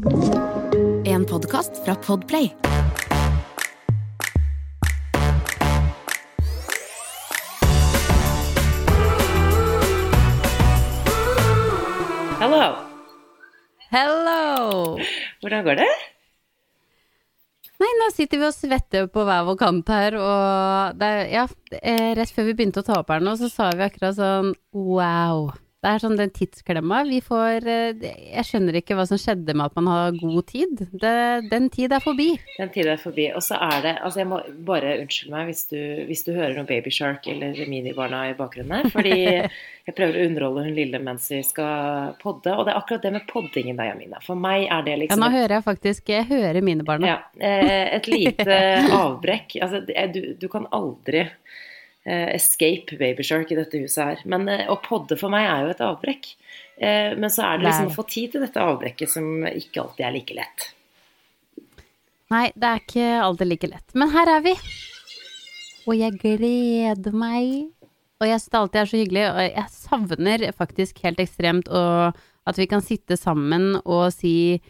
En podkast fra Podplay. Hello. Hello! Hvordan går det? Nei, nå sitter vi og svetter på hver vår kant her, og det ja, eh, rett før vi begynte å ta opp her nå, så sa vi akkurat sånn wow. Det er sånn den tidsklemma vi får eh, Jeg skjønner ikke hva som skjedde med at man har god tid. Det, den tid er forbi. Den tiden er forbi. Og så er det Altså, jeg må bare unnskylde meg hvis du, hvis du hører noe Baby Shark eller Minibarna i bakgrunnen her, fordi jeg prøver å underholde hun lille mens vi skal podde. Og det er akkurat det med poddingen da, Jamina. For meg er det liksom Ja, nå hører jeg faktisk Jeg hører minibarna. Ja, eh, et lite avbrekk. Altså, du, du kan aldri escape babyshark i dette huset her. Men eh, å podde for meg er jo et avbrekk. Eh, men så er det liksom å få tid til dette avbrekket som ikke alltid er like lett. Nei, det er ikke alltid like lett. Men her er vi. Og jeg gleder meg. Og jeg syns det alltid er så hyggelig. Og jeg savner faktisk helt ekstremt at vi kan sitte sammen og si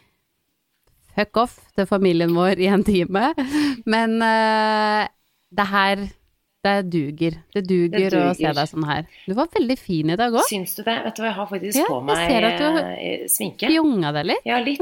fuck off til familien vår i en time. Men uh, det her det duger. Det duger, Det å se deg sånn her. Du var veldig fin i dag òg. Syns du det? Vet du hva, jeg har faktisk Ja, på jeg ser at du har- eh, sminke. Fjonga deg litt. Ja, litt.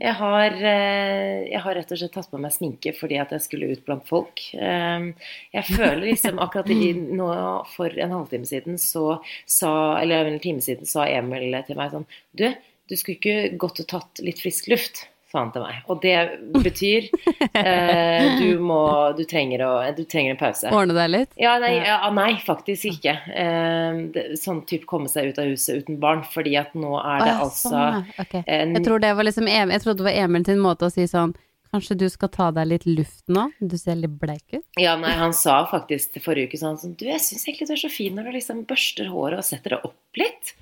Jeg har, eh, jeg har rett og slett tatt på meg sminke fordi at jeg skulle ut blant folk. Eh, Jeg føler liksom akkurat i, nå for en halvtime siden så sa Eller en time siden sa Emil til meg sånn Du, du skulle ikke gått og tatt litt frisk luft, han til meg. Og det betyr eh, du må Du trenger å Du trenger en pause. Ordne deg litt. Ja, nei, ja, nei faktisk ikke. Eh, det, sånn type komme seg ut av huset uten barn, fordi at nå er det ja, altså sånn, ja. okay. en- Jeg tror det var liksom jeg trodde det var Emil sin måte å si sånn Kanskje du skal ta deg litt luft nå? Du ser litt bleik ut. Ja, nei, han sa faktisk forrige uke sånn sånn Du, jeg syns egentlig du er så fin når du liksom børster håret og setter det opp litt.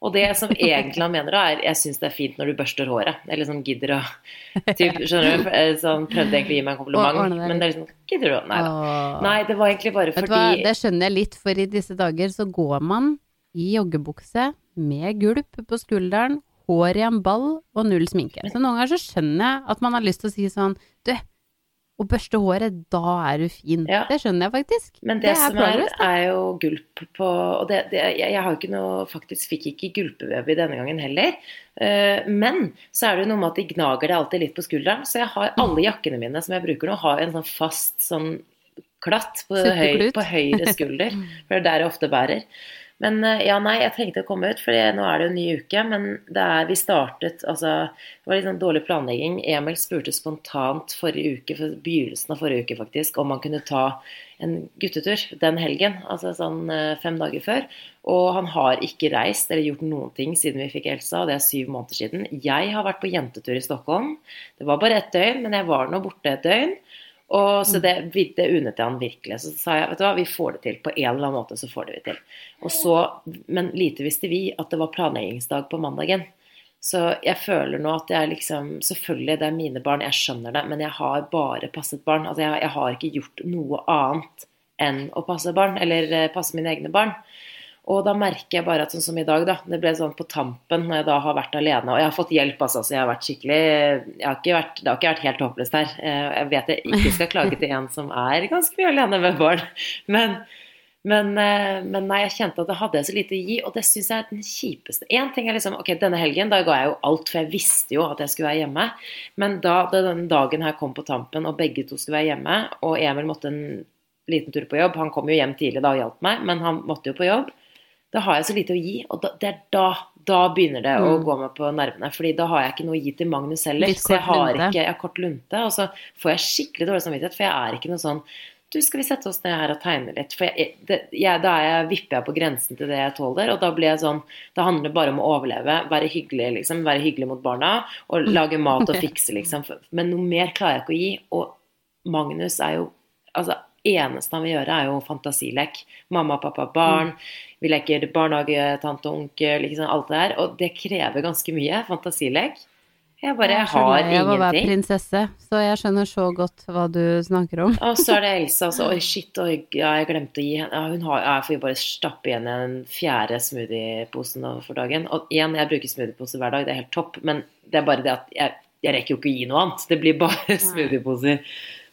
Og det som egentlig han mener da, er jeg syns det er fint når du børster håret. Eller sånn gidder å typ, Skjønner du? Eh, Så han prøvde egentlig å gi meg en kompliment, men det er liksom Gidder du Nei da. Nei, det var egentlig bare fordi hva, det skjønner jeg litt, for i disse dager så går man i joggebukse med gulp på skulderen, hår i en ball og null sminke. Så noen ganger så skjønner jeg at man har lyst til å si sånn Du, å børste håret, da er du fin. Ja. Det skjønner jeg faktisk. Men det, som er, progress, det. er jo gulp på Og det, det, jeg, jeg har ikke noe Faktisk fikk ikke gulpebaby denne gangen heller. Uh, men så er det jo noe med at de gnager det alltid litt på skulderen. Så jeg har alle jakkene mine som jeg bruker nå, har en sånn fast sånn klatt på, høy, på høyre skulder. For det er der jeg ofte bærer. Men eh, ja, nei, jeg trengte å komme ut, for nå er det jo en ny uke. Men er, vi startet Altså, det var litt sånn dårlig planlegging. Emil spurte spontant forrige uke, for begynnelsen av forrige uke faktisk, om han kunne ta en guttetur den helgen. Altså sånn eh, fem dager før. Og han har ikke reist eller gjort noen ting siden vi fikk Elsa, og det er syv måneder siden. Jeg har vært på jentetur i Stockholm. Det var bare ett døgn, men jeg var nå borte et døgn. Og så det, det unnet jeg han virkelig. Så sa jeg vet du hva, vi får det til. På en eller annen måte så får det vi til. Og så, Men lite visste vi at det var planleggingsdag på mandagen. Så jeg føler nå at jeg liksom Selvfølgelig, det er mine barn, jeg skjønner det, men jeg har bare passet barn. Altså jeg, jeg har ikke gjort noe annet enn å passe barn, eller eh, passe mine egne barn. Og da merker jeg bare at sånn som i dag, da. Det ble sånn på tampen når jeg da har vært alene. Og jeg har fått hjelp, altså. Så jeg har vært skikkelig jeg har ikke vært, Det har ikke vært helt håpløst her. Eh, Jeg vet jeg ikke skal klage til en som er ganske mye alene med barn. Men, men, eh, men nei, jeg kjente at det hadde jeg så lite å gi, og det syns jeg er den kjipeste. Én ting er liksom Ok, denne helgen, da ga jeg jo alt, for jeg visste jo at jeg skulle være hjemme. Men da, da den dagen her kom på tampen, og begge to skulle være hjemme, og Emil måtte en liten tur på jobb Han kom jo hjem tidlig da og hjalp meg, men han måtte jo på jobb. Da har jeg så lite å gi, og da, det er da, da begynner det å Mm. gå meg på nervene. fordi da har jeg ikke noe å gi til Magnus heller. Litt Så jeg har lunte. ikke, jeg har kort lunte, og så får jeg skikkelig dårlig samvittighet, for jeg er ikke noe sånn du, skal vi sette oss ned her og tegne litt? For jeg, det, jeg, da er jeg, vipper jeg på grensen til det jeg tåler, og da blir jeg sånn Da handler det bare om å overleve, være hyggelig, liksom. Være hyggelig mot barna, og lage mat og fikse, liksom. Men noe mer klarer jeg ikke å gi. Og Magnus er jo Altså, eneste han vil gjøre, er jo fantasilek. Mamma, pappa, barn. Vi leker barnehage, tante onkel, liksom alt det der. Og det krever ganske mye fantasilek. Jeg bare Jeg har lei av å være ingenting. prinsesse, så jeg skjønner så godt hva du snakker om. Og så er det Elsa, også. oi, shit, oi, ja, jeg glemte å gi henne ja, Hun har, ja, jeg får bare stappe igjen den fjerde smoothieposen for dagen. Og igjen, jeg bruker smoothiepose hver dag, det er helt topp, men det er bare det at jeg, jeg rekker jo ikke å gi noe annet. Det blir bare smoothieposer.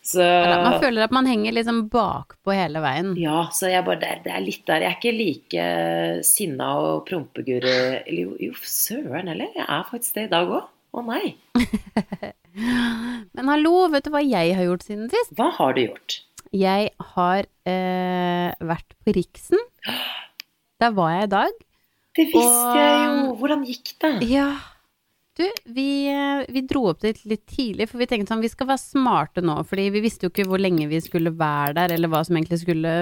Så Man føler at man henger liksom bakpå hele veien. Ja, så jeg bare, det, er, litt der. Jeg er ikke like sinna og prompeguru Eller jo, jo, søren heller. Jeg er faktisk det i dag òg. Å nei. Men hallo, vet du hva jeg har gjort siden sist? Hva har du gjort? Jeg har eh, vært på Riksen. Der var jeg i dag. Det visste Og- jeg jo. Hvordan gikk det? Ja. Du, vi, eh, vi dro opp dit litt tidlig, for vi tenkte sånn, vi skal være smarte nå. Fordi vi visste jo ikke hvor lenge vi skulle være der, eller hva som egentlig skulle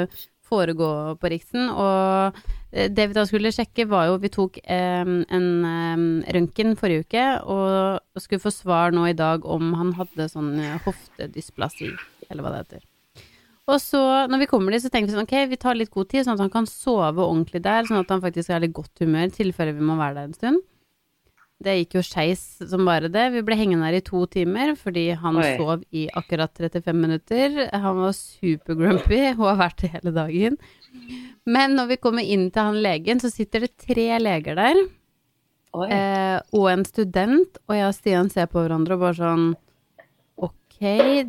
foregå på Riksen. Og eh, det vi da skulle sjekke, var jo Vi tok eh, en eh, røntgen forrige uke, og skulle få svar nå i dag om han hadde sånn eh, hoftedysplasi, eller hva det heter. Og så, når vi kommer dit, så tenker vi sånn, ok, vi tar litt god tid, sånn at han kan sove ordentlig der, sånn at han faktisk er i godt humør, i tilfelle vi må være der en stund. Det gikk jo skeis som bare det. Vi ble hengende her i to timer fordi han Oi. sov i akkurat 35 minutter. Han var supergrumpy og har vært det hele dagen. Men når vi kommer inn til han legen, så sitter det tre leger der, eh, og en student, og jeg og Stian ser på hverandre og bare sånn Ok,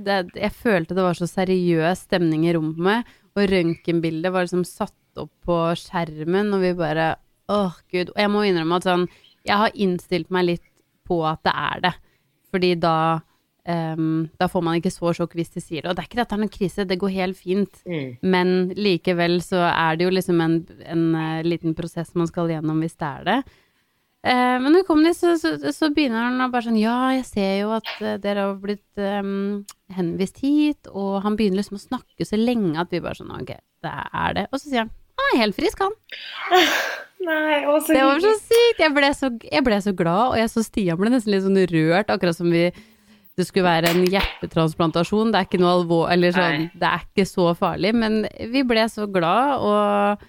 det, jeg følte det var så seriøs stemning i rommet, og røntgenbildet var liksom satt opp på skjermen, og vi bare Åh, gud. Og jeg må innrømme at sånn Jeg har innstilt meg litt på at det er det, fordi da um, da får man ikke så sjokk hvis de sier det. Og det er ikke at det er noen krise, det går helt fint. Mm. Men likevel så er det jo liksom en, en uh, liten prosess man skal gjennom hvis det er det. Uh, men når vi dit, så, så, så begynner han å bare sånn Ja, jeg ser jo at uh, dere har blitt um, henvist hit, og han begynner liksom å snakke så lenge at vi bare sånn Ok, det er det. Og så sier han han er helt frisk, han. Nei, å, så Det var så sykt! Jeg ble så, jeg ble så glad, og jeg så Stian ble nesten litt sånn rørt, akkurat som vi det skulle være en hjertetransplantasjon. Det er ikke noe alvor, eller sånn, Nei. det er ikke så farlig, men vi ble så glad, og,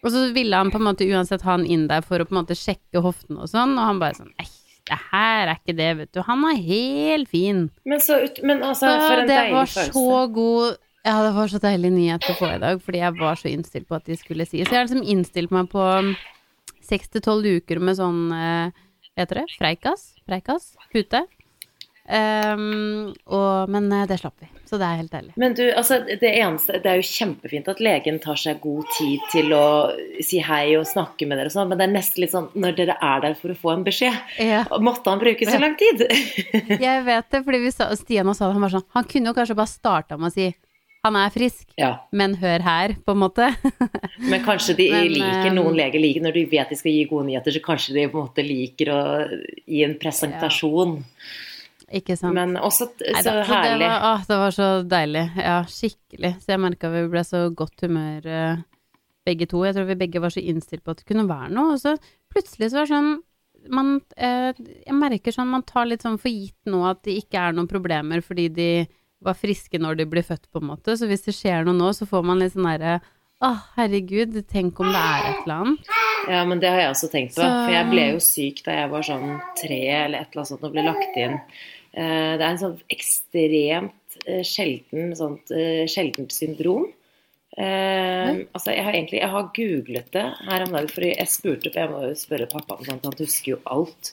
og så ville han på en måte uansett ha han inn der for å på en måte sjekke hoften og sånn, og han bare sånn Ei, det her er ikke det, vet du. Han er helt fin. Men, så ut, men altså, Så for en det var følelse. så god Ja, det var så deilig nyhet å få i dag, fordi jeg var så innstilt på at de skulle si. Så jeg har liksom innstilt meg på seks til tolv uker med sånn eh, Hva heter det? Freikas? Freikas? Pute. Um, og, men eh, det slapp vi, så det er helt ærlig. Men du, altså, det eneste Det er jo kjempefint at legen tar seg god tid til å si hei og snakke med dere og sånn, men det er nesten litt sånn når dere er der for å få en beskjed. Ja, Måtte han bruke så lang tid? jeg vet det, fordi vi sa, Stian sa det, han var sånn Han kunne jo kanskje bare starta med å si han er frisk, ja. men hør her, på en måte. Men kanskje de Men, liker eh, noen leger liker Når de vet de skal gi gode nyheter, så kanskje de på en måte liker å gi en presentasjon. Ikke sant? Men også Nei så da, herlig. det var, å, det var så deilig. Ja, skikkelig. Så jeg merka vi ble så godt humør eh, begge to. Jeg tror vi begge var så innstilt på at det kunne være noe. Og så plutselig så var det sånn man, eh, Jeg merker sånn man tar litt sånn for gitt nå at det ikke er noen problemer fordi de var friske når de ble født, på en måte. Så hvis det skjer noe nå, så får man litt sånn herre Å, herregud, tenk om det er et eller annet. Ja, men det har jeg også tenkt på. Så- For jeg ble jo syk da jeg var sånn tre eller et eller annet sånt og ble lagt inn. Eh, Det er en sånn ekstremt eh, sjelden sånt eh, sjeldent syndrom. Uh, altså jeg har egentlig jeg har googlet det her om dagen, for jeg spurte for Jeg må jo spørre pappa, for han husker jo alt.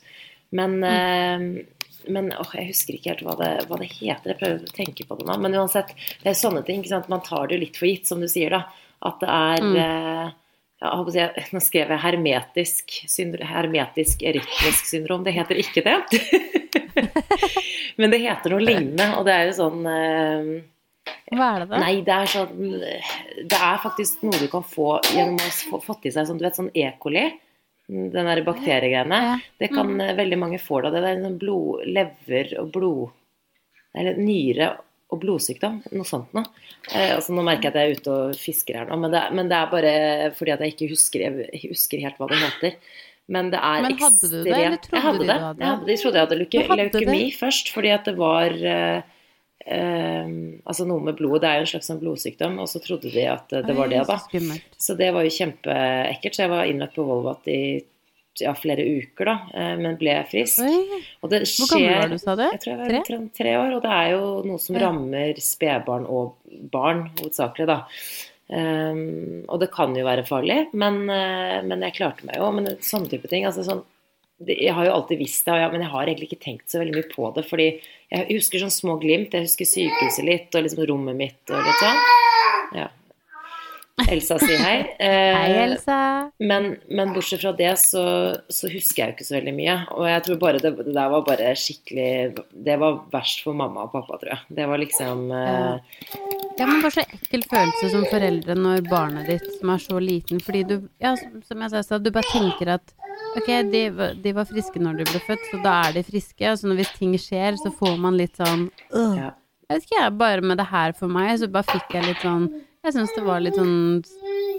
Men, eh, men åh, jeg husker ikke helt hva det, hva det heter. Jeg prøver å tenke på det nå. Men uansett, det er sånne ting. Man tar det jo litt for gitt, som du sier, da. At det er Mm. eh, ja, Nå skrev jeg hermetisk, syndro- hermetisk erytmisk syndrom. Det heter ikke det. Men det heter noe lignende, og det er jo sånn eh, Hva er det da? Nei, det er sånn Det er faktisk noe du kan få gjennom å få- fått i seg sånn, du vet, sånn E. coli. Den der bakteriegreiene. Ja. Det kan mm. veldig mange få det. Det er en sånn blod, lever og blod Eller nyre og blodsykdom. Noe sånt noe. Eh, altså, nå merker jeg at jeg er ute og fisker her nå, men det, er- men det er bare fordi at jeg ikke husker, jeg husker helt hva det heter. Men det er Men hadde du det, eller trodde jeg hadde det. du hadde? Jeg hadde, de trodde jeg hadde leuke, leukemi det? først, fordi at det var eh, eh, altså noe med blodet. Det er jo en slags sånn blodsykdom, og så trodde de at det var det, da. Så det var jo kjempeekkelt. Så jeg var innlagt på Volvat i ja, flere uker, da, eh, men ble frisk. Og det Hvor gammel skjer var du, sa du? Jeg tror jeg var Tre? tre år, og det er jo noe som rammer spedbarn og barn, hovedsakelig, da. Um, og det kan jo være farlig, men, eh, men jeg klarte meg jo. Men sånne type ting altså sånn, Jeg har jo alltid visst det, men jeg har egentlig ikke tenkt så veldig mye på det. Fordi jeg husker sånn små glimt. Jeg husker sykehuset litt, og liksom rommet mitt og litt sånn. Ja. Elsa sier hei. Eh, Hei, Elsa. men, men bortsett fra det, så, så husker jeg jo ikke så veldig mye. Og jeg tror bare det, det der var bare skikkelig Det var verst for mamma og pappa, tror jeg. Det var liksom eh, Ja, men bare så ekkel følelse som foreldre når barnet ditt som er så liten, fordi du, ja, som jeg sa, du bare tenker at ok, de, de var friske når de ble født, så da er de friske, og så når hvis ting skjer, så får man litt sånn øh. ja. Jeg vet ikke, jeg, bare med det her for meg, så bare fikk jeg litt sånn Jeg syns det var litt sånn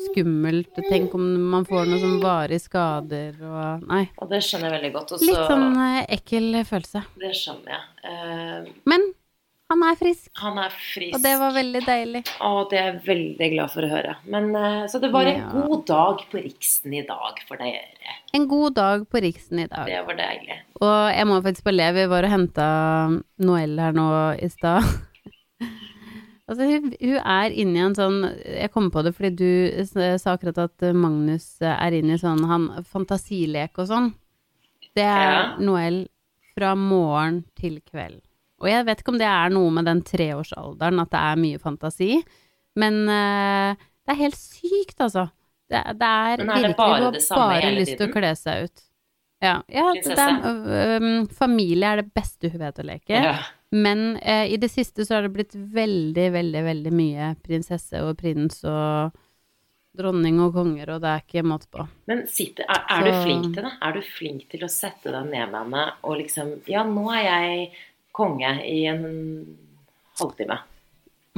skummelt. Tenk om man får noen sånn varige skader og Nei. Og det skjønner jeg veldig godt. Også, Litt sånn eh, ekkel følelse. Det skjønner jeg. Uh... Men han er frisk, han er frisk. og det var veldig deilig. Og det er jeg veldig glad for å høre. Men, eh, så det var en Ja. god dag på Riksen i dag for dere. En god dag på Riksen i dag. Det var deilig. Og jeg må faktisk bare le, vi var og henta Noelle her nå i stad. altså, hun, hun er inni en sånn Jeg kom på det fordi du sa akkurat at Magnus er inne i sånn han, fantasilek og sånn. Det er Ja. Noelle fra morgen til kveld. Og jeg vet ikke om det er noe med den treårsalderen, at det er mye fantasi. Men uh, det er helt sykt, altså. Det, det er Men er det virkelig bare hun det samme bare hele lyst til å kle seg ut. Ja, ja det er, ø, familie er det beste hun vet å leke. Ja. Men uh, i det siste så har det blitt veldig, veldig, veldig mye prinsesse og prins og dronning og konger, og det er ikke måte på. Men sitter, er, er du flink til det? Er du flink til å sette deg ned med henne og liksom Ja, nå er jeg konge i en halvtime.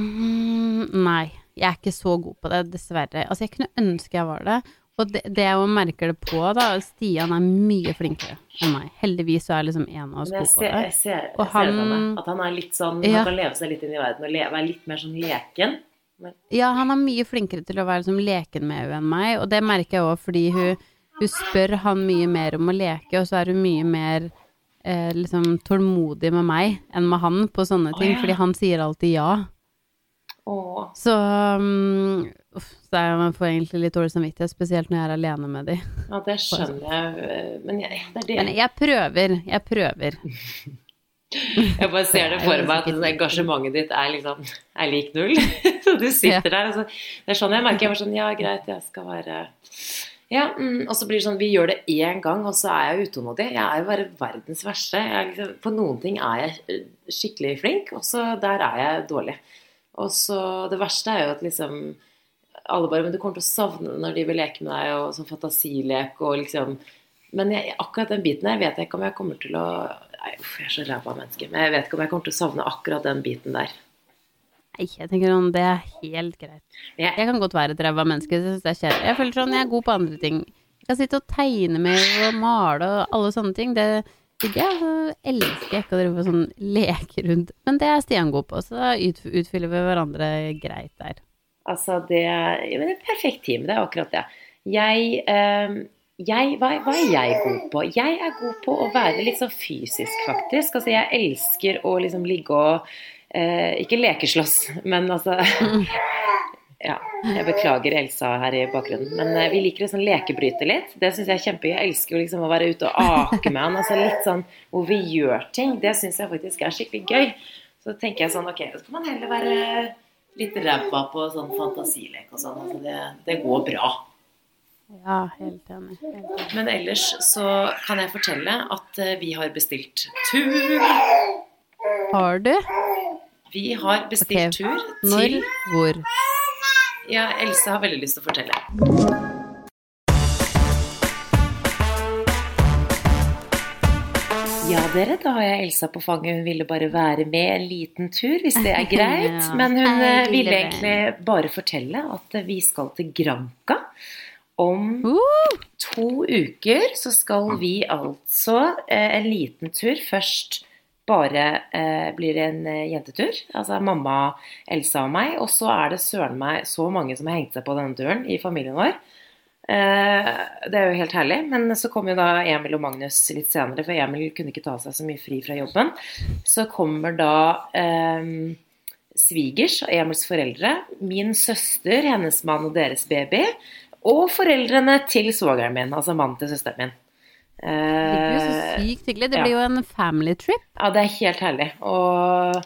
Mm, nei, jeg er ikke så god på det, dessverre. Altså, jeg kunne ønske jeg var det. Og det, det jeg merker det på, da Stian er mye flinkere enn meg. Heldigvis så er liksom en av oss god på det. jeg ser, jeg han, ser det At han er litt sånn Ja. Han kan leve seg litt inn i verden og leve, være litt mer sånn leken. Ja, han er mye flinkere til å være liksom leken med henne enn meg, og det merker jeg òg fordi hun, hun spør han mye mer om å leke, og så er hun mye mer eh, liksom tålmodig med meg enn med han på sånne ting, ting, ja. fordi han sier alltid ja. Oh. Så um, uff, så er jeg får egentlig litt dårlig samvittighet, spesielt når jeg er alene med de. Ja, det skjønner jeg. Men jeg, det er det. Men jeg prøver, jeg prøver. Jeg bare ser det for meg at engasjementet ditt er liksom er lik null. Så du sitter der, og så Det er sånn jeg merker. Jeg var sånn Ja, greit, jeg skal være Ja, mm, og så blir det sånn Vi gjør det én gang, og så er jeg utålmodig. Jeg er jo bare verdens verste. Jeg på noen ting er jeg eh, skikkelig flink, og så der er jeg dårlig. Og så Det verste er jo at liksom alle bare Men du kommer til å savne når de vil leke med deg, og sånn fantasilek og liksom Men jeg, akkurat den biten der vet jeg ikke om jeg kommer til å Nei, uff, jeg er så ræva menneske. Men jeg vet ikke om jeg kommer til å savne akkurat den biten der. Nei, jeg tenker sånn, det er helt greit. Jeg, kan godt være et ræva menneske, jeg synes det er kjedelig. Jeg føler sånn, jeg er god på andre ting. Jeg kan sitte og tegne med og male og alle sånne ting. Det digger jeg. Så elsker jeg ikke å drive og sånn leke rundt. Men det er Stian god på, så da utfyller vi hverandre greit der. altså, det er ja, men det er et perfekt team. Det er akkurat det. Jeg, øh, jeg hva, hva er jeg god på? Jeg er god på å være litt sånn fysisk, faktisk. Altså, jeg elsker å liksom ligge og eh, Ikke lekeslåss, men altså Ja, jeg beklager Elsa her i bakgrunnen. Men eh, vi liker å sånn lekebryte litt. Det syns jeg er kjempegøy. Jeg elsker liksom å være ute og ake med han. Altså litt sånn hvor vi gjør ting. Det syns jeg faktisk er skikkelig gøy. Så tenker jeg sånn ok, så kan man heller være litt ræva på sånn fantasilek og sånn. Altså det, det går bra. Ja, helt enig. Men ellers så kan jeg fortelle at eh, vi har bestilt tur. Har du? Vi har bestilt okay. tur Når? til Hvor? Ja, Else har veldig lyst til å fortelle. Ja, dere, da har jeg Elsa på fanget. Hun ville bare være med en liten tur, hvis det er greit. Ja, Men hun eh, ville egentlig bare fortelle at eh, vi skal til Granca. Om to uker så skal vi altså eh, en liten tur. Først bare eh, blir en eh, jentetur. Altså mamma, Elsa og meg. Og så er det søren meg så mange som har hengt seg på denne turen i familien vår. Eh, det er jo helt herlig. Men så kom jo da Emil og Magnus litt senere, for Emil kunne ikke ta seg så mye fri fra jobben. Så kommer da eh, svigers og Emils foreldre, min søster, hennes mann og deres baby, og foreldrene til svogeren min, altså mannen til søsteren min. Det blir jo så Eh, sykt hyggelig. Det ja. blir jo en family trip. ja, det er helt herlig. Og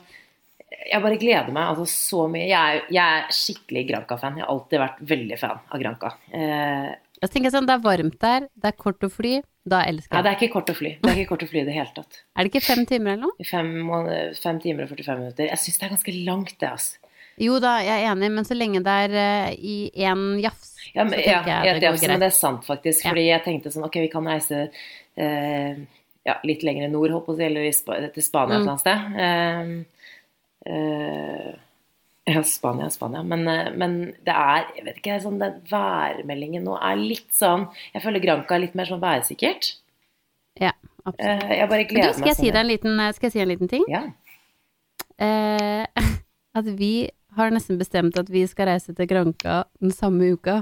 jeg bare gleder meg altså så mye. Jeg er, jeg er skikkelig Granca-fan. Jeg har alltid vært veldig fan av Granca. Eh, Jeg tenker sånn, Det er varmt der, det er kort å fly. Da elsker jeg det det. er ikke kort å fly. Det er ikke kort å fly i det hele tatt. Er det ikke fem timer eller noe? Fem, fem timer og 45 minutter. Jeg syns det er ganske langt, det, altså. Jo da, jeg er enig, men så lenge det er uh, i én jafs, Ja, så men, ja, jeg ja, det det, går er- men det er sant, faktisk. Ja. Fordi jeg tenkte sånn Ok, vi kan reise uh, ja, litt lenger nord, håper jeg, eller i Spa til Spania et Mm. eller annet sted. Uh, ja, Spania, Spania. Men, men det er Jeg vet ikke, sånn den værmeldingen nå er litt sånn Jeg føler Granca er litt mer sånn værsikkert. Ja, absolutt. Jeg bare gleder du, skal meg jeg, si sånn. liten, skal jeg si en liten ting? Ja. Uh, at vi har nesten bestemt at vi skal reise til Granca den samme uka.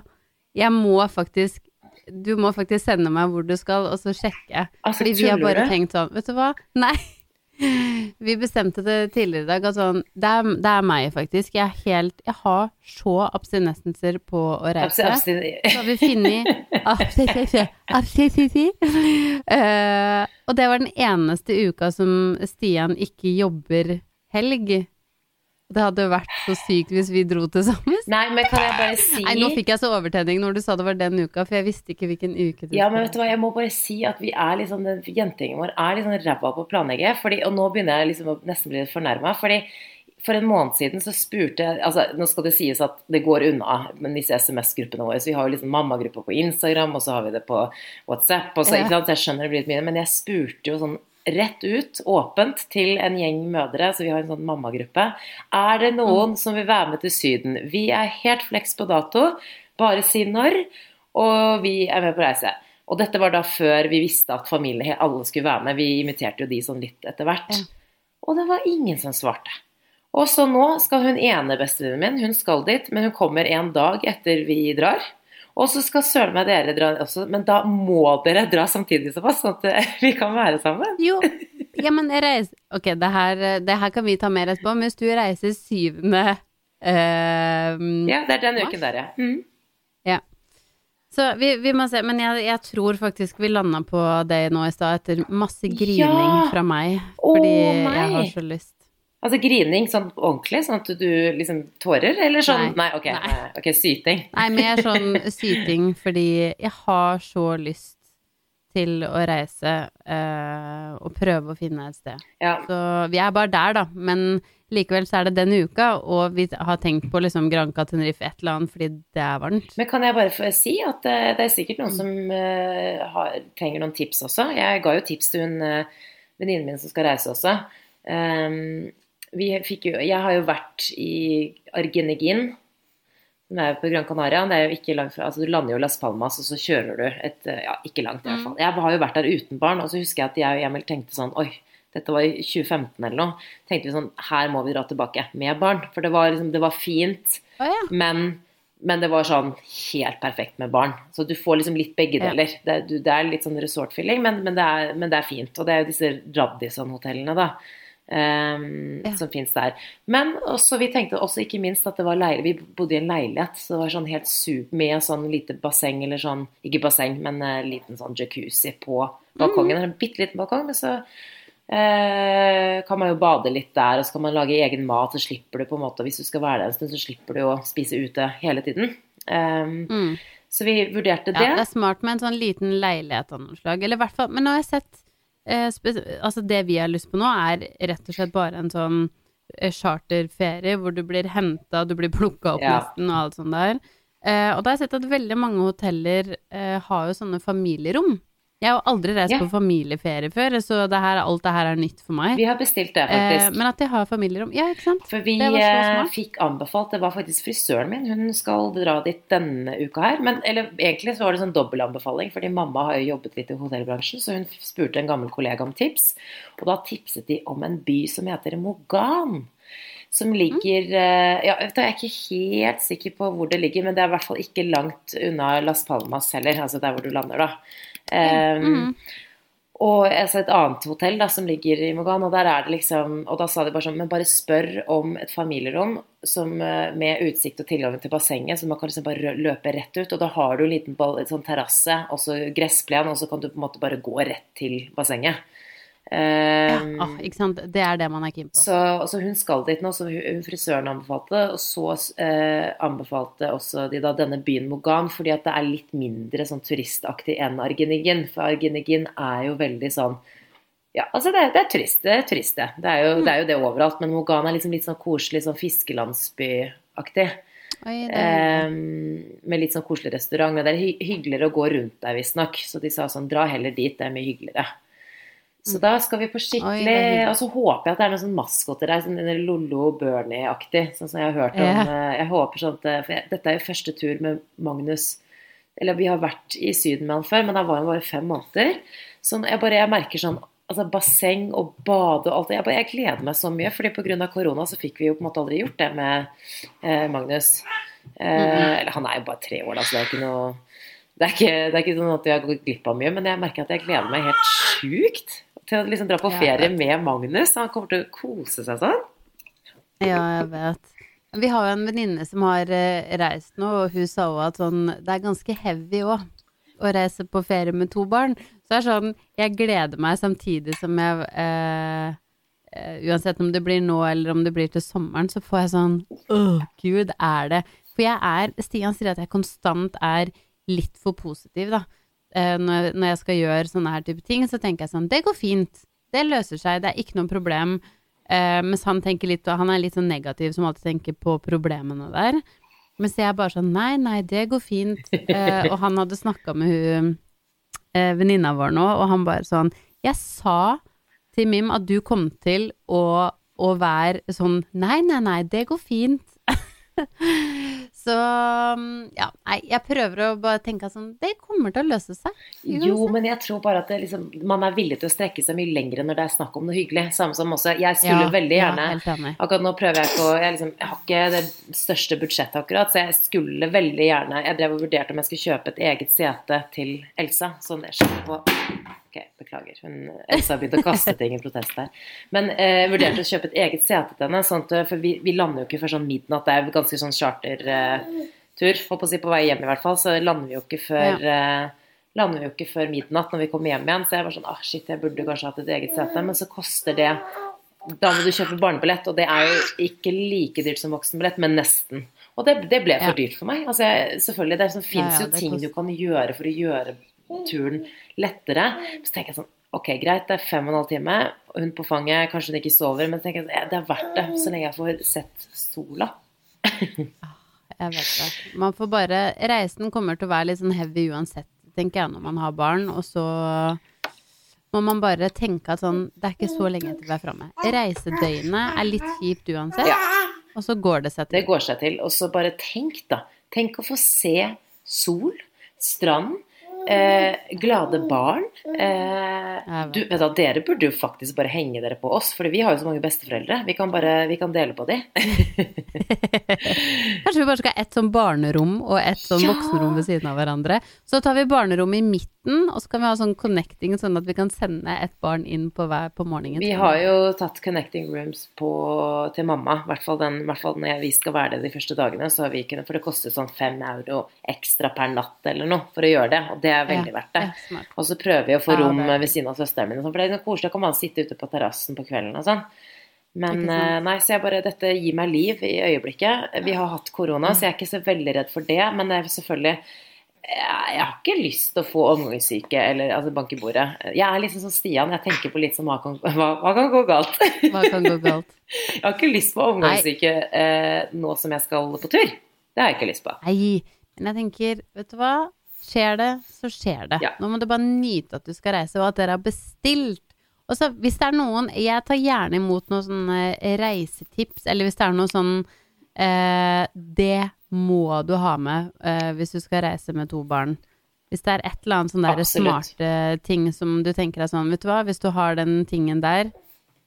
Jeg må faktisk Du må faktisk sende meg hvor du skal, og så sjekke. Altså, Fordi vi har bare tenkt sånn, vet du hva? Nei. Vi bestemte det tidligere i dag at sånn det er, det er meg, faktisk. Jeg er helt Jeg har så abstinenser på å reise. Abstin- Så har vi funnet. Eh, Og det var den eneste uka som Stian ikke jobber helg. Det hadde vært så sykt hvis vi dro til sammen. Nei, men kan jeg bare si Nei, nå fikk jeg så overtenning når du sa det var den uka, for jeg visste ikke hvilken uke det Ja, men vet du hva, jeg må bare si at vi er liksom, den jentegjengen vår er litt sånn ræva på å planlegge. Fordi, og nå begynner jeg liksom å nesten bli fornærma. Fordi for en måned siden så spurte jeg altså Nå skal det sies at det går unna med disse SMS-gruppene våre. Så vi har jo liksom mammagrupper på Instagram, og så har vi det på WhatsApp. Og så, Ja. ikke sant, Jeg skjønner det blir litt mye, men jeg spurte jo sånn rett ut, åpent, til en gjeng mødre, så vi har en sånn mammagruppe. Er det noen som vil være med til Syden? Vi er helt fleks på dato, bare si når, og vi er med på reise. Og dette var da før vi visste at familie, alle skulle være med. Vi inviterte jo de sånn litt etter hvert. Og det var ingen som svarte. Og så nå skal hun ene bestevenninnen min, hun skal dit, men hun kommer en dag etter vi drar. Og så skal søren meg dere dra også, men da må dere dra samtidig såpass, sånn at vi kan være sammen. Jo, ja, men jeg reiser Ok, det her, det her kan vi ta mer etterpå, men hvis du reiser syvende eh, Ja, det er den Mars? uken der, ja. Mm. Ja. Så vi, vi må se, men jeg, jeg tror faktisk vi landa på det nå i stad, etter masse grining Ja! fra meg. Fordi Fordi jeg har så lyst. Altså grining sånn ordentlig, sånn at du liksom tårer, eller sånn Nei. Nei, ok, Nei. ok, syting. Nei, mer sånn syting, fordi jeg har så lyst til å reise eh, og prøve å finne et sted. Ja. Så vi er bare der, da. Men likevel så er det denne uka, og vi har tenkt på liksom Granca Tenerife et eller annet fordi det er varmt. Men kan jeg bare få si at eh, det er sikkert noen som uh, har, trenger noen tips også. Jeg ga jo tips til hun uh, venninnen min som skal reise også. Um, fikk jo, jeg har jo vært i Argenegin, som er på Gran Canaria. Det er jo ikke langt fra, altså Du lander jo Las Palmas, og så kjører du et Ja, ikke langt i hvert fall. Jeg har jo vært der uten barn, og så husker jeg at jeg og Emil tenkte sånn Oi, dette var i 2015 eller noe. Tenkte vi sånn Her må vi dra tilbake med barn. For det var liksom Det var fint. oh, ja. Men, men det var sånn helt perfekt med barn. Så du får liksom litt begge Ja. deler. Det, er- du, det er litt sånn resort-feeling, men, men, men det er fint. Og det er jo disse Radisson-hotellene, da. Ehm, Ja. Som fins der. Men også, vi tenkte også ikke minst at det var leil Vi bodde i en leilighet, så det var sånn helt super med sånn lite basseng eller sånn Ikke basseng, men uh, liten sånn jacuzzi på balkongen. Mm. En bitte liten balkong, men så uh, kan man jo bade litt der, og så kan man lage egen mat, så slipper du på en måte Hvis du skal være der en stund, så slipper du å spise ute hele tiden. Um, Mm. Så vi vurderte Ja, det. det er smart med en sånn liten leilighet av noe slag. Eller hvert fall Men nå har jeg sett eh, Altså, det vi har lyst på nå, er rett og slett bare en sånn eh, charterferie hvor du blir henta, du blir plukka opp Ja. nesten og alt sånt der. Eh, og da har jeg sett at veldig mange hoteller har jo sånne familierom. Jeg har aldri reist yeah. på familieferie før, så det her, alt det her er nytt for meg. Vi har bestilt det, Eh, faktisk. men at de har familierom Ja, ikke sant? For vi eh, fikk anbefalt Det var faktisk frisøren min. Hun skal dra dit denne uka her. Men eller, egentlig så var det sånn dobbeltanbefaling, fordi mamma har jo jobbet litt i hotellbransjen, så hun spurte en gammel kollega om tips. Og da tipset de om en by som heter Mogan. Som ligger eh, ja, Jeg er ikke helt sikker på hvor det ligger, men det er i hvert fall ikke langt unna Las Palmas heller, altså der hvor du lander, da. Um, og jeg sa et annet hotell da, som ligger i Mogan, og der er det liksom Og da sa de bare sånn Men bare spør om et familierom som, eh, med utsikt og tilgang til bassenget, så man kan liksom bare løpe rett ut. Og da har du en liten ball, sånn terrasse, og så gressplen, og så kan du på en måte bare gå rett til bassenget. Ja, Um, ah, ikke sant. Det er det man er keen på. så, så hun skal dit nå, så hun, frisøren anbefalte, og så eh, anbefalte også de da denne byen Mogan, fordi at det er litt mindre sånn turistaktig enn Argenigin. For Argenigin er jo veldig sånn Ja, altså det, det er turist, det er turist, det. Det er, jo, det er jo det overalt. Men Mogan er liksom litt sånn koselig, sånn fiskelandsbyaktig. Oi, Eh, med litt sånn koselig restaurant. Men det er hy hyggeligere å gå rundt der, visstnok. Så de sa sånn, dra heller dit, det er mye hyggeligere. Så da skal vi på Mm. Skikkelig. Og så håper jeg at det er noen sånn maskoter der, sånn Lollo Bernie-aktig, sånn som jeg har hørt om. Eh, Jeg håper sånn at eh, For dette er jo første tur med Magnus Eller vi har vært i Syden med han før, men da var han bare fem måneder. Så jeg bare jeg merker sånn Altså basseng og bade og alt det. Jeg, bare, jeg gleder meg så mye, fordi pga. korona så fikk vi jo på en måte aldri gjort det med eh, Magnus. Eh, Eller han er jo bare tre år, da, så det er ikke noe det er, ikke, det er ikke sånn at jeg har gått glipp av mye, men jeg merker at jeg gleder meg helt sjukt til å liksom dra på ferie med Magnus. Han kommer til å kose seg sånn. Ja, jeg vet. Vi har jo en venninne som har eh, reist nå, og hun sa òg at sånn Det er ganske heavy òg å reise på ferie med to barn. Så det er sånn Jeg gleder meg samtidig som jeg eh, eh, Uansett om det blir nå eller om det blir til sommeren, så får jeg sånn Åh, gud, er det For jeg er Stian sier at jeg konstant er litt for positiv, da. Eh, når, jeg skal gjøre sånne her type ting, så tenker jeg sånn Det går fint. Det løser seg. Det er ikke noe problem. Uh, mens han tenker litt, og han er litt sånn negativ som alltid tenker på problemene der. Mens jeg er bare sånn nei, nei, det går fint. Uh, og han hadde snakka med hun uh, venninna vår nå, og han bare sånn Jeg sa til Mim at du kom til å, å være sånn nei, nei, nei, det går fint. Så mm, ja, nei, jeg prøver å bare tenke sånn Det kommer til å løse seg. Jo, uansett. men jeg tror bare at det liksom, man er villig til å strekke seg mye lenger når det er snakk om noe hyggelig. Samme som også Jeg skulle Ja, veldig gjerne Ja. Akkurat nå prøver jeg på Jeg, liksom, jeg har ikke det største budsjettet akkurat, så jeg skulle veldig gjerne Jeg drev og vurderte om jeg skulle kjøpe et eget sete til Elsa. Sånn det skjer på Ok, beklager. Hun, Elsa har begynt å kaste ting i protest der. Men eh, jeg vurderte å kjøpe et eget sete til henne, sånn at, for vi, vi lander jo ikke før sånn midnatt. Det er jo ganske sånn chartertur, holdt på å si, på vei hjem i hvert fall. Så lander vi jo ikke før eh, lander vi jo ikke før midnatt når vi kommer hjem igjen. Så jeg var sånn ah, shit, jeg burde kanskje hatt et eget sete. Men så koster det Da må du kjøpe barnebillett, og det er jo ikke like dyrt som voksenbillett, men nesten. Og det, det ble for Ja. dyrt for meg. Altså, jeg, selvfølgelig, Det fins Ja, ja, jo ting kost... du kan gjøre for å gjøre turen lettere. Så tenker jeg sånn Ok, greit, det er fem og en halv time, hun på fanget, kanskje hun ikke sover, men så tenker jeg, sånn, det er verdt det, så lenge jeg får sett sola. Jeg vet det. Man får bare Reisen kommer til å være litt sånn heavy uansett, tenker jeg, når man har barn. Og så må man bare tenke at sånn Det er ikke så lenge til vi er framme. Reisedøgnet er litt kjipt uansett, Ja. og så går det seg til. Det går seg til. Og så bare tenk, da. Tenk å få se sol, strand, eh, glade barn. Eh, du, vet du, dere burde jo faktisk bare henge dere på oss, for vi har jo så mange besteforeldre. Vi kan bare vi kan dele på de. Kanskje vi bare skal ha ett sånn barnerom og ett sånn Ja. voksenrom ved siden av hverandre. Så tar vi barnerommet i midten, og så kan vi ha sånn connecting, sånn at vi kan sende et barn inn på hver på morgenen. Vi har jo tatt connecting rooms på, til mamma, i hvert fall, den, hvert fall når vi skal være det de første dagene. Så har vi kunnet, for det koster sånn fem euro ekstra per natt eller noe for å gjøre det, og det er veldig verdt det. Ja. Og så prøver vi å få Ja, rom er- ved siden av søsteren min, sånn, for det er noe koselig. å kan man sitte ute på terrassen på kvelden og sånn. Men eh, nei, så jeg bare, dette gir meg liv i øyeblikket. Vi har hatt korona, så jeg er ikke så veldig redd for det. Men det er selvfølgelig jeg jeg har ikke lyst til å få omgangssyke eller altså banke i bordet. Jeg er liksom som Stian, jeg tenker på litt som hva kan, hva, hva kan gå galt? Hva kan gå galt? Jeg har ikke lyst på omgangssyke eh, nå som jeg skal på tur. Det har jeg ikke lyst på. Nei, men jeg tenker, vet du hva? Skjer det, så skjer det. Ja. Nå må du bare nyte at du skal reise, og at dere har bestilt. Og så hvis det er noen Jeg tar gjerne imot noen sånne reisetips, eller hvis det er noe sånn eh, Det må du ha med uh, hvis du skal reise med to barn. Hvis det er et eller annet sånn der smarte ting som du tenker er sånn, vet du hva, hvis du har den tingen der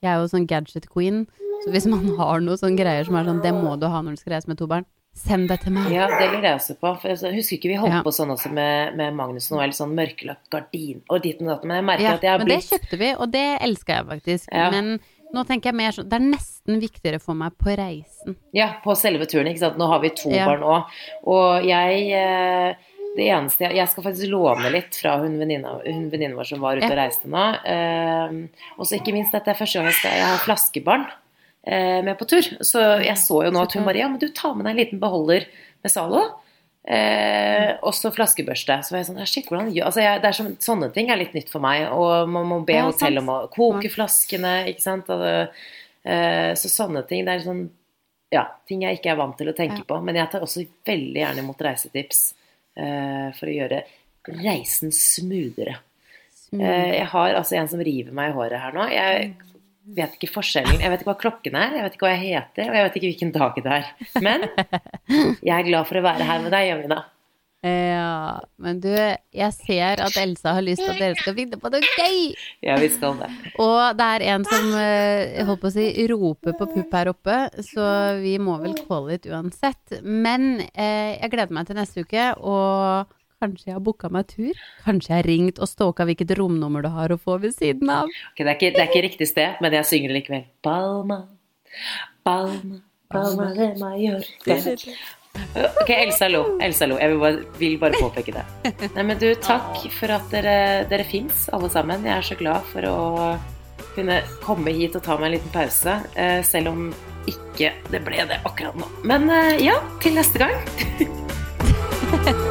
Jeg er jo sånn gadget queen. Så hvis man har noe sånn greier som er sånn det må du ha når du skal reise med to barn, send det til meg. Ja, det lurer jeg også på. For jeg husker ikke vi holdt Ja. på sånn også med, med Magnus og sånn mørkelagt gardin og dit og datt. Men jeg merker Ja, at jeg har men det kjøpte vi, og det elska jeg faktisk. Ja. Men nå tenker jeg mer sånn Det er nesten viktigere for meg på reisen. Ja, på selve turen, ikke sant. Nå har vi to Ja. barn òg. Og jeg eh, Det eneste jeg Jeg skal faktisk låne litt fra hun venninnen vår som var ute og reiste nå. Eh, og så ikke minst dette er første gang jeg skal Jeg har flaskebarn eh, med på tur. Så jeg så jo nå at hun bare Ja, men du tar med deg en liten beholder med Zalo. Eh, også flaskebørste. Så var jeg sånn Shit, hvordan altså jeg, det er så, Sånne ting er litt nytt for meg. Og man må be Ja, hotell om å koke flaskene, ikke sant. Og, eh, så sånne ting. Det er sånn ja, ting jeg ikke er vant til å tenke Ja. på. Men jeg tar også veldig gjerne imot reisetips eh, for å gjøre reisen smoothere. Mm. Eh, jeg har altså en som river meg i håret her nå. Jeg vet ikke forskjellen. Jeg vet ikke hva klokken er, jeg vet ikke hva jeg heter, og jeg vet ikke hvilken dag det er. Men jeg er glad for å være her med deg, Jamina. Ja, men du, jeg ser at Elsa har lyst til at dere skal finne på noe gøy! Ja, vi skal det. Og det er en som eh, holdt på å si, roper på pupp her oppe, så vi må vel calle it uansett. Men eh, jeg gleder meg til neste uke, og kanskje jeg har booka meg tur? Kanskje jeg har ringt og stalka hvilket romnummer du har å få ved siden av? Okay, det, er ikke, det er ikke riktig sted, men jeg synger det likevel. Palma, palma, palma de Mallorca. Ok, Elsa lo. Elsa lo. Jeg vil bare, vil bare påpeke det. Nei, men du, takk for at dere, dere fins, alle sammen. Jeg er så glad for å kunne komme hit og ta meg en liten pause, eh, selv om ikke det ble det akkurat nå. Men eh, ja, til neste gang.